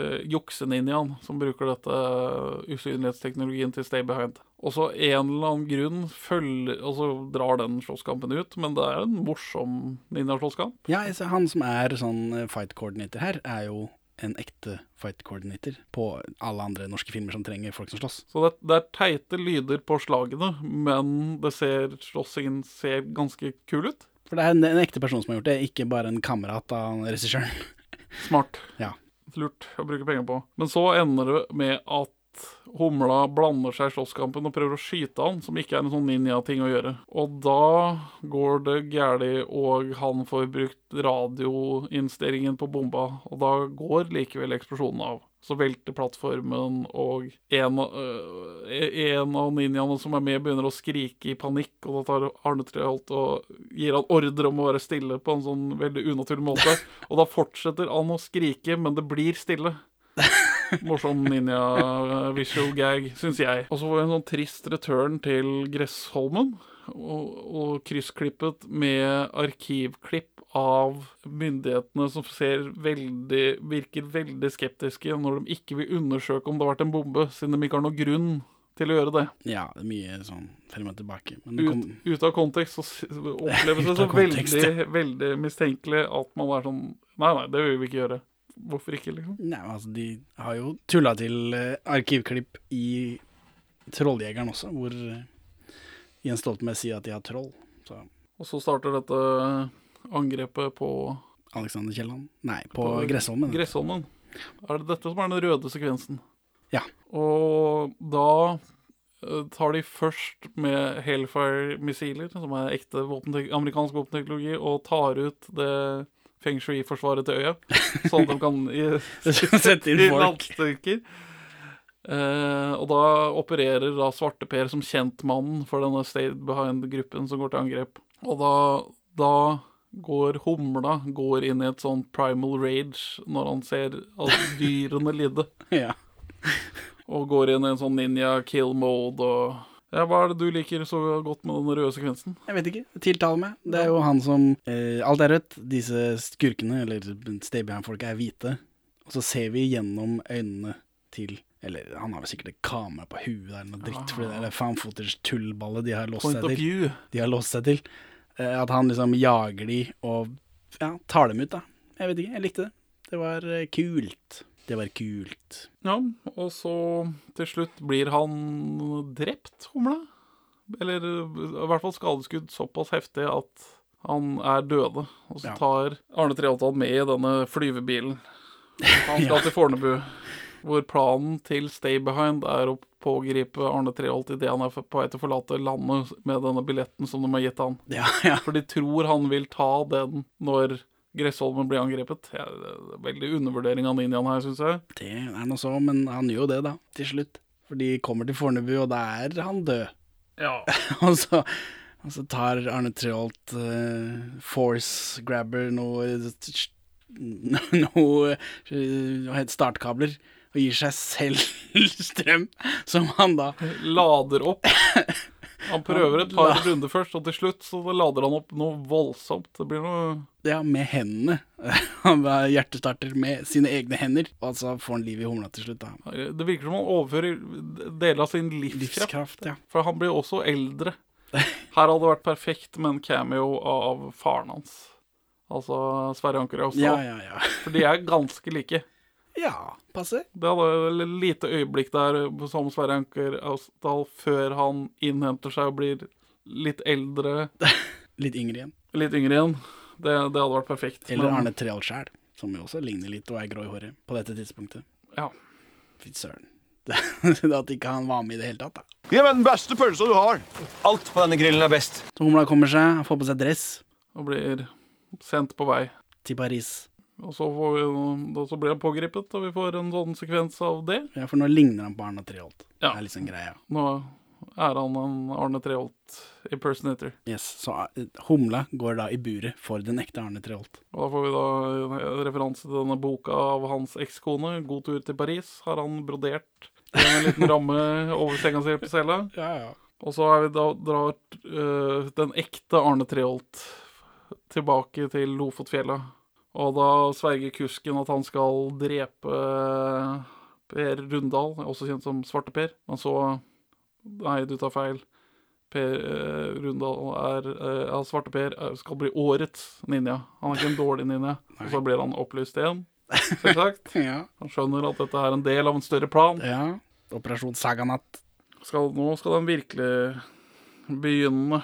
uh, jukseninjaen som bruker dette eh, usynlighetsteknologien til Stay Behind. Og så en eller annen grunn følger, og så drar den slåsskampen ut, men det er en morsom ninjaslåsskamp. Ja, han som er sånn fight coordinator her, er jo en ekte fight coordinator på alle andre norske filmer som trenger folk som slåss. Så det, det er teite lyder på slagene, men det ser, slåssingen ser ganske kul ut. For det er en, en ekte person som har gjort det, ikke bare en kamerat av regissøren. Smart. Ja. Lurt å bruke penger på. Men så ender det med at Humla blander seg i slåsskampen og prøver å skyte han, som ikke er en sånn ninja-ting å gjøre. Og da går det gærlig, og han får brukt radioinnstillingen på bomba, og da går likevel eksplosjonen av. Så velter plattformen, og en, øh, en av ninjaene som er med, begynner å skrike i panikk, og da tar Arne Treholt og gir han ordre om å være stille på en sånn veldig unaturlig måte. Og da fortsetter han å skrike, men det blir stille. Morsom ninja-visual gag, syns jeg. Og så får vi en sånn trist return til Gressholmen. Og, og kryssklippet med arkivklipp av myndighetene som ser veldig, virker veldig skeptiske når de ikke vil undersøke om det har vært en bombe, siden de ikke har noen grunn til å gjøre det. Ja, det er mye sånn frem og tilbake. Kom, Ut, ut av kontekst så oppleves det så veldig, veldig mistenkelig at man er sånn Nei, nei, det vil vi ikke gjøre. Hvorfor ikke, liksom? nei, altså, de har jo tulla til eh, arkivklipp i Trolljegeren også, hvor eh, Jens Stoltenberg sier at de har troll. Så Og så starter dette angrepet på Alexander Kielland Nei, på, På Gressholmen. Gressholmen. Er det dette som er den røde sekvensen? Ja. Og da eh, tar de først med Hellfire-missiler, som er ekte våpentek amerikansk våpenteknologi, og tar ut det Feng Shui-forsvaret til øya, sånn at de kan i, Sette inn folk. landstyrker. Uh, og da opererer da Svarteper som kjentmannen for denne Stay Behind-gruppen som går til angrep. Og da, da går humla går inn i et sånn primal rage når han ser at dyrene lide. Ja. Og går inn i en sånn ninja kill mode og ja, Hva er det du liker så godt med den røde sekvensen? Jeg vet ikke. Tiltaler meg. Det er jo han som eh, Alt er rødt. Disse skurkene, eller Stay Behind-folka, er hvite. Og så ser vi gjennom øynene til Eller han har vel sikkert et kamera på huet eller noe dritt, for det er fanfoters tullballet de har låst Point seg til. De har låst seg til. Eh, at han liksom jager de og ja, tar dem ut, da. Jeg vet ikke. Jeg likte det. Det var eh, kult. Det var kult. Ja, og så til slutt blir han drept, humla. Eller i hvert fall skadeskudd såpass heftig at han er døde. Og så tar Arne Treholt med i denne flyvebilen. Han skal Ja. til Fornebu, hvor planen til Stay Behind er å pågripe Arne Treholt idet han er på vei til å forlate landet med denne billetten som de har gitt han. Ja, ja. For de tror han vil ta den når Gressholmen blir angrepet. Ja, veldig undervurdering av ninjaen her, syns jeg. Det er noe så, men han gjør jo det, da. Til slutt. For de kommer til Fornebu, og da er han død. Ja. og, så, og så tar Arne Treholt uh, force grabber noe Noe startkabler. Og gir seg selv strøm, som han da lader opp. Han prøver et par runder først, og til slutt så lader han opp noe voldsomt. Det blir noe Ja, med hendene. Han var hjertestarter med sine egne hender. Og så får han liv i humla til slutt, da. Det virker som han overfører deler av sin livskraft. Livskraft, ja. For han blir også eldre. Her hadde det vært perfekt med en cameo av faren hans. Altså Sverre Anker Austdal. Ja, ja, ja. For de er ganske like. Ja, passe. Det hadde et lite øyeblikk der som Sverre Anker Austdal før han innhenter seg og blir litt eldre. Litt yngre igjen. Litt yngre igjen. Det, det hadde vært perfekt. Eller Men- Arne Treholt sjæl, som jo også ligner litt og er grå i håret på dette tidspunktet. Ja. Fy søren. At ikke han var med i det hele tatt, da. Gi meg den beste pølsa du har. Alt på denne grillen er best. Så humla kommer seg, får på seg dress Og blir sendt på vei. til Paris. Og så, får vi, da så blir han pågrepet, og vi får en sånn sekvens av det. Ja, for nå ligner han på Arne Treholt. Ja. Det er liksom greia. Nå er han en Arne Treholt impersonator. Yes, Så eh, humla går da i buret for den ekte Arne Treholt. Og da får vi da en referanse til denne boka av hans ekskone, 'God tur til Paris'. Har han brodert i en liten ramme over senga si på cella. Ja, ja. Og så er vi da drar uh, den ekte Arne Treholt tilbake til Lofotfjella. Og da sverger kusken at han skal drepe Per Rundal, også kjent som Svarte-Per. Men så Nei, du tar feil. Per eh, Rundal er eh, Svarte-Per eh, skal bli årets ninja. Han er ikke en dårlig ninja. Og så blir han opplyst igjen, selvsagt. Ja. Han skjønner at dette er en del av en større plan. ja. Operasjon Saganat. Skal, nå skal den virkelig begynne.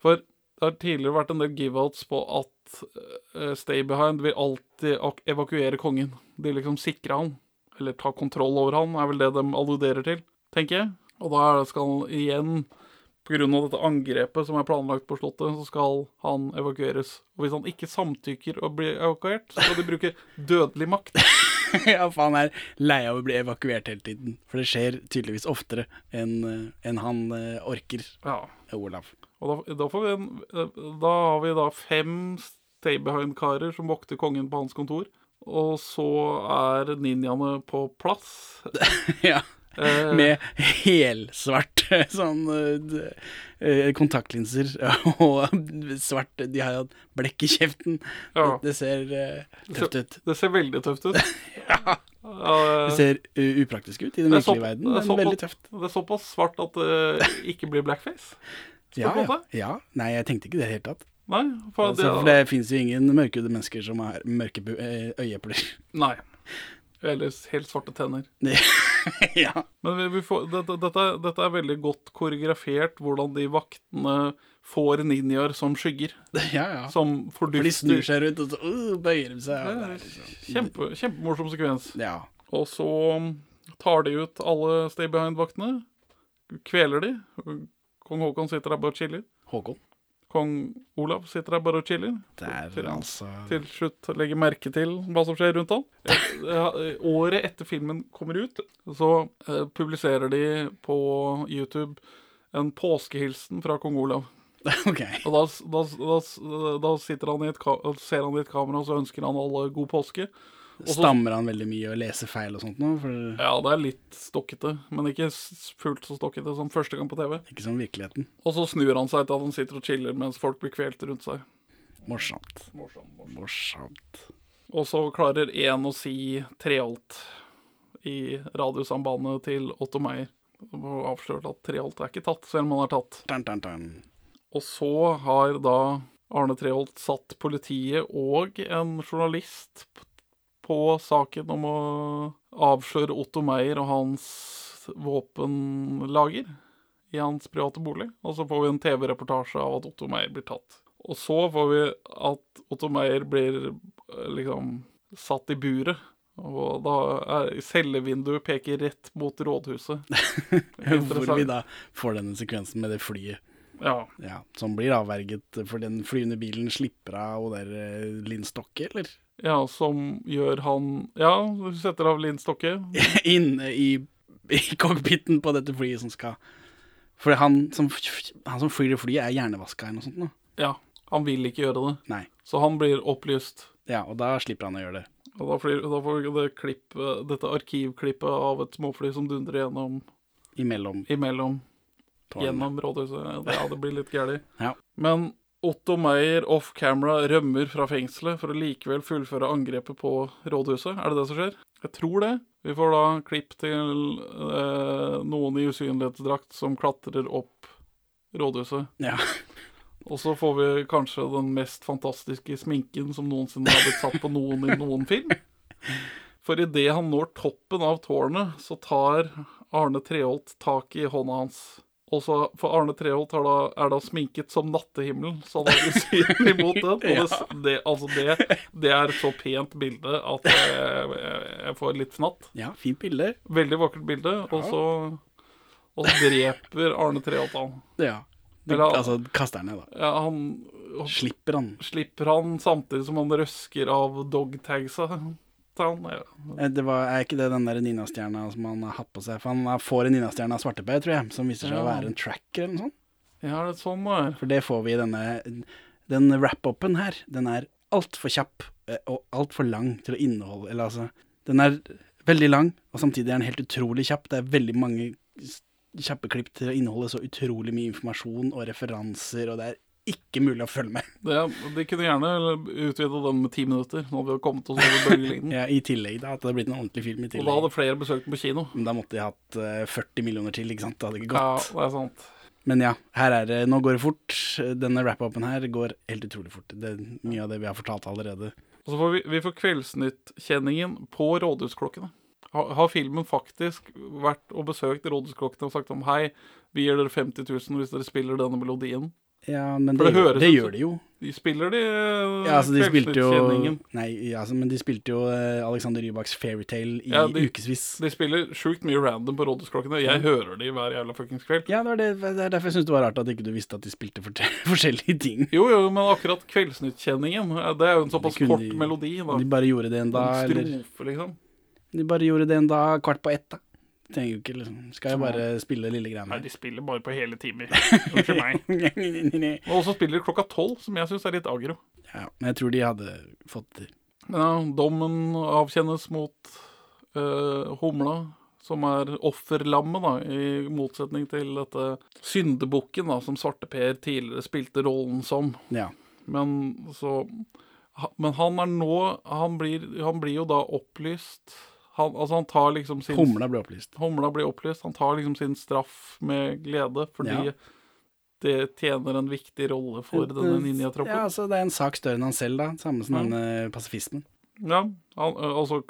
For det har tidligere vært en del give-outs på at Stay Behind vil alltid evakuere kongen. De liksom sikre han, eller ta kontroll over han, er vel det de alluderer til, tenker jeg. Og da skal han igjen, av dette angrepet som er planlagt på Slottet, så skal han evakueres. Og hvis han ikke samtykker å bli evakuert, så skal de bruke dødelig makt. ja, han er lei av å bli evakuert hele tiden. For det skjer tydeligvis oftere enn en han eh, orker, Ja. Olav. Og da, da, får vi en, da har vi da fem stay behind-karer som vokter kongen på hans kontor. Og så er ninjaene på plass. ja. Eh, Med helsvart sånn eh, eh, kontaktlinser og svart De har hatt blekk i kjeften. Ja. Det, det ser eh, tøft ut. Det ser veldig tøft ut. ja. Det ser upraktisk ut i den virkelige verden, er men såpass- veldig tøft. Det er såpass svart at det ikke blir blackface. Ja, ja, ja. Nei, jeg tenkte ikke det i det hele tatt. Nei, for Altså, for det, det fins jo ingen mørkhudede mennesker som har mørke eh, øyeepler. Nei. Eller helt svarte tenner. ja. Men vi, vi får, dette, dette, dette er veldig godt koreografert, hvordan de vaktene får ninjaer som skygger. ja, ja. Som For de snur seg rundt, og så uh, bøyer de seg. Ja, er liksom- Kjempe, kjempemorsom sekvens. Ja. Og så tar de ut alle Stay Behind-vaktene. Kveler de. Kong Haakon sitter der bare og chiller. Håkon. Kong Olav sitter der bare og chiller. Det er Til altså til slutt legger merke til hva som skjer rundt han. Året etter filmen kommer ut, så eh, publiserer de på YouTube en påskehilsen fra kong Olav. OK. Og da, da, da, da sitter han i et ser han i et kamera, og så ønsker han alle god påske. Og så- Stammer han veldig mye og leser feil og sånt nå? For Ja, det er litt stokkete, men ikke fullt så stokkete som første gang på TV. ikke som virkeligheten. Og så snur han seg til at han sitter og chiller mens folk blir kvelt rundt seg. Morsomt. Morsom, morsom. Morsomt. Og så klarer én å si Treholt i radiosambandet til Otto Meyer. Og avslørt at Treholt er ikke tatt, selv om han er tatt. Dun, dun, dun. Og så har da Arne Treholt satt politiet og en journalist på saken om å avsløre Otto Meyer og hans våpenlager i hans private bolig. Og så får vi en TV-reportasje av at Otto Meyer blir tatt. Og så får vi at Otto Meyer blir eh, liksom satt i buret. Og da er cellevinduet peker rett mot rådhuset. Hvor vi da får denne sekvensen med det flyet. Ja. Ja, Som blir avverget, for den flyvende bilen slipper av og der eh, Linn Stokke, eller? Ja, som gjør han Ja, du setter av Linn Stokke. Inne i, i cockpiten på dette flyet som skal For han som, han som flyr i flyet, er hjernevaska eller noe sånt nå. Ja, han vil ikke gjøre det. Nei. Så han blir opplyst. Ja, og da slipper han å gjøre det. Og da, flyr, da får det klipp, dette arkivklippet av et småfly som dundrer gjennom Imellom imellom gjennom rådhuset. Ja, det blir litt gærent. Ja. Men Otto Meyer off camera rømmer fra fengselet for å likevel fullføre angrepet på rådhuset. Er det det som skjer? Jeg tror det. Vi får da klipp til eh, noen i usynlighetsdrakt som klatrer opp rådhuset. Ja. Og så får vi kanskje den mest fantastiske sminken som noensinne har blitt satt på noen i noen film. For idet han når toppen av tårnet, så tar Arne Treholt tak i hånda hans. Og så, For Arne Treholt har da, er da sminket som nattehimmelen, så han er usynlig imot den. Og det, det, altså det, det er et så pent bilde at jeg, jeg, får litt fnatt. ja, fint bilde. Veldig vakkert bilde. Og så, og så dreper Arne Treholt han. Ja. Du, Eller- altså, kaster han ned, da. Ja, han Slipper han. slipper han samtidig som han røsker av dogtagsa. Han. Ja. Eh, Det var, er ikke det den der ninastjerna som han har hatt på seg? For han får en ninastjerne av svarteper, tror jeg, som viser seg å være en tracker eller noe sånt. ja, er sånn det er? For det får vi i denne Den wrap-upen her, den er altfor kjapp eh, og altfor lang til å inneholde Eller altså Den er veldig lang, og samtidig er den helt utrolig kjapp. Det er veldig mange kjappe klipp til å inneholde så utrolig mye informasjon og referanser, og det er ikke mulig å følge med. Det, de kunne gjerne utvida den med ti minutter, når vi har kommet oss over bølgelengden. Ja, I tillegg da, at det hadde blitt en ordentlig film i tillegg. Og da hadde flere besøkt den på kino. Men da måtte de hatt eh, 40 millioner til, ikke sant? Det hadde ikke gått. Ja, det er sant. Men ja, her er det, nå går det fort. Denne wrap-upen her går helt utrolig fort. Det er mye av det vi har fortalt allerede. Og så får vi, vi får Kveldsnytt-kjenningen på rådhusklokkene. Har, har filmen faktisk vært og besøkt rådhusklokkene og sagt om hei, vi gir dere 50 000 hvis dere spiller denne melodien? Ja, men det, det høres det gjør de jo. De spiller de uh, Ja, altså de spilte jo Nei, ja, altså, men de spilte jo uh, Alexander Rybaks Fairytale i Ja, de- ukevis. De spiller sjukt mye random på rådhusklokkene. Jeg hører de hver jævla fuckings kveld. Ja, det, var det, det er derfor jeg syns det var rart at ikke du visste at de spilte for forskjellige ting. Jo, jo, men akkurat Kveldsnytt-kjenningen, eh, det er jo en såpass De kort melodi. Da. De bare gjorde det en dag, En eller liksom. De bare gjorde det en dag, kvart på ett, da. Trenger jo ikke liksom Skal jeg bare spille lille Nei, de spiller bare på hele timer. Unnskyld meg. Og så spiller de klokka tolv, som jeg syns er litt agro. Ja, men jeg tror de hadde fått det til. Ja, dommen avkjennes mot uh, humla, som er offerlammet, da, i motsetning til dette syndebukken, da, som Svarte-Per tidligere spilte rollen som. Ja. Men så Men han er nå Han blir, han blir jo da opplyst han, Altså, han tar liksom sin Humla blir opplyst. Humla blir opplyst. Han tar liksom sin straff med glede, fordi Ja. det tjener en viktig rolle for denne ninjatroppen. Ja, altså det er en sak større enn han selv, da. Samme som Ja. denne pasifisten. Ja, han, og så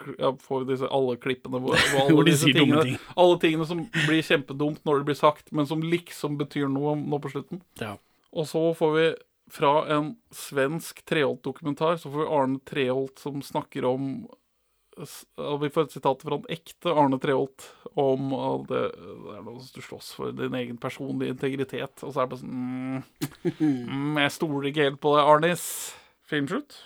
får vi disse alle klippene hvor, hvor alle Hvor de disse tingene, ting. Alle tingene som blir kjempedumt når det blir sagt, men som liksom betyr noe nå på slutten. Ja. Og så får vi fra en svensk Treholt-dokumentar, så får vi Arne Treholt som snakker om Vi får et sitat fra en ekte Arne Treholt om at det, det er noe som du slåss for din egen personlige integritet. Og så er det bare sånn mm, mm, Jeg stoler ikke helt på det, Arnis. Filmslutt.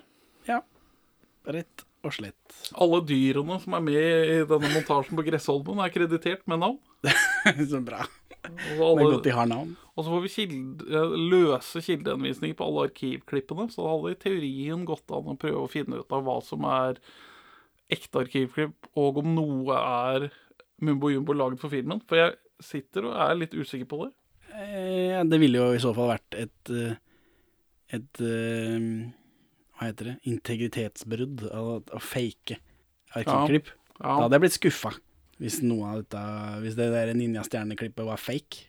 Rett og slett. Alle dyrene som er med i denne montasjen på Gressholmen, er kreditert med navn. så bra. Og, Det er alle, godt de har navn. og så får vi kilde, eh, løse kildeanvisninger på alle arkivklippene. Så det hadde i teorien gått an å prøve å finne ut av hva som er ekte arkivklipp, og om noe er Mumbo Jumbo laget for filmen. For jeg sitter og er litt usikker på det. Eh, det ville jo i så fall vært et eh, Et eh, Hva heter det? Integritetsbrudd. Å å fake arkivklipp. Ja. Da hadde jeg blitt skuffa hvis noe av dette Hvis det der Ninja-stjerneklippet var fake.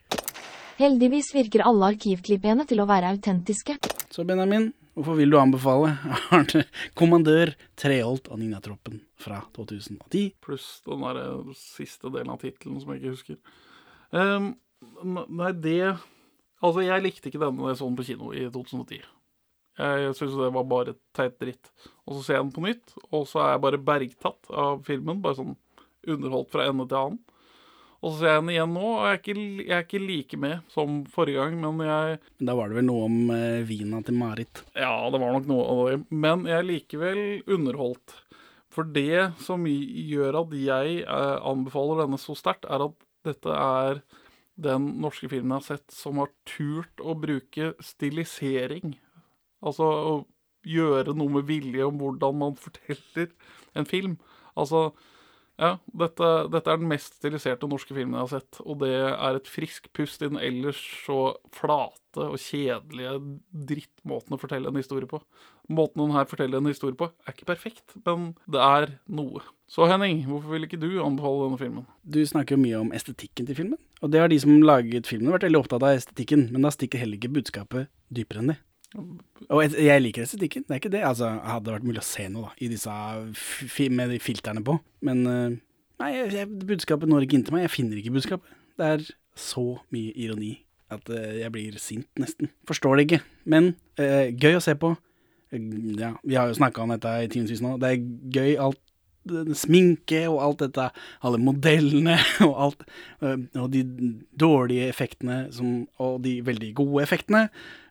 Heldigvis virker alle arkivklippene til å være autentiske. Så Benjamin, hvorfor vil du anbefale Arne Kommandør Treholt og Ninjatroppen fra 2010? Pluss den der eh, siste delen av tittelen som jeg ikke husker. Um, nei, det Altså, jeg likte ikke denne sånn på kino i 2010. Jeg syns det var bare teit dritt. Og så ser jeg den på nytt, og så er jeg bare bergtatt av filmen. Bare sånn underholdt fra ende til annen. Og så ser jeg den igjen nå, og jeg er ikke, jeg er ikke like med som forrige gang, men jeg Da var det vel noe om eh, vina til Marit. Ja, det var nok noe av det. Men jeg er likevel underholdt. For det som gjør at jeg eh, anbefaler denne så sterkt, er at dette er den norske filmen jeg har sett som har turt å bruke stilisering. Altså å gjøre noe med vilje om hvordan man forteller en film. Altså, ja, dette, dette er den mest stiliserte norske filmen jeg har sett, og det er et friskt pust i den ellers så flate og kjedelige drittmåten å fortelle en historie på. Måten den her forteller en historie på, er ikke perfekt, men det er noe. Så Henning, hvorfor vil ikke du anbefale denne filmen? Du snakker jo mye om estetikken til filmen, og det har de som laget filmen vært veldig opptatt av estetikken, men da stikker heller ikke budskapet dypere enn det. Og jeg, jeg liker estetikken, det er ikke det. Altså, det hadde vært mulig å se noe da, i disse med de filterne på, men eh, nei, jeg, budskapet når ikke inn til meg. Jeg finner ikke budskapet. Det er så mye ironi at eh, jeg blir sint nesten. Forstår det ikke, men eh, gøy å se på. Eh, Ja, vi har jo snakka om dette i timevis nå. Det er gøy alt det- sminke og alt dette, alle modellene og alt, øh, og de dårlige effektene som, og de veldig gode effektene.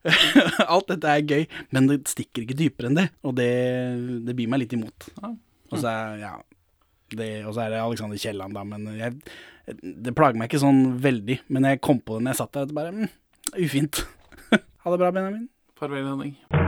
alt dette er gøy, men det stikker ikke dypere enn det, og det, det byr meg litt imot. Og så er, ja, det, og så er det Alexander Kielland, da, men jeg, det plager meg ikke sånn veldig. Men jeg kom på det når jeg satt der, at det bare mm, ufint. ha det bra, Benjamin. Farvel, Henning.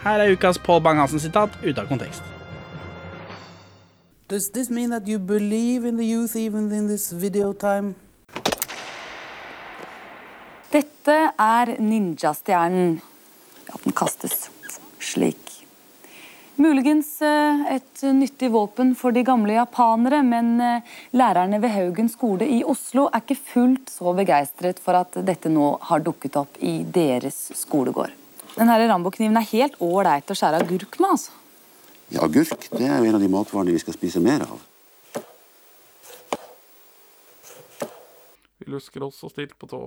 Her er ukas Paul Bang-Hansen-sitat ute av kontekst. Does this mean that you believe in the youth even in this video time? Dette er ninjastjernen. Ja, den kastes slik. Muligens eh, et nyttig våpen for de gamle japanere, men eh, lærerne ved Haugen skole i Oslo er ikke fullt så begeistret for at dette nå har dukket opp i deres skolegård. Den Rambo-kniven er helt ålreit å skjære agurk med, altså. Ja, agurk det er jo en av de matvarene vi skal spise mer av. Vi lusker oss og stilt på tå,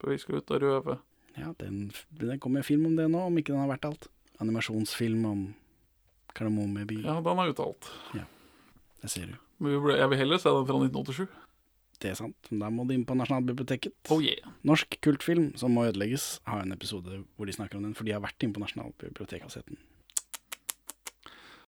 for vi skal ut og røve. Ja, den, den kommer film om det nå, om ikke den har vært alt. Animasjonsfilm om Kardemommeby. Ja, den er uttalt. Ja, det ser du. Men jeg vil heller se den fra 1987. Det er sant. Men Da må de inn på Nasjonalbiblioteket. Oh yeah. Norsk kultfilm som må ødelegges, har en episode hvor de snakker om den, for de har vært inne på Nasjonalbiblioteket og sett den.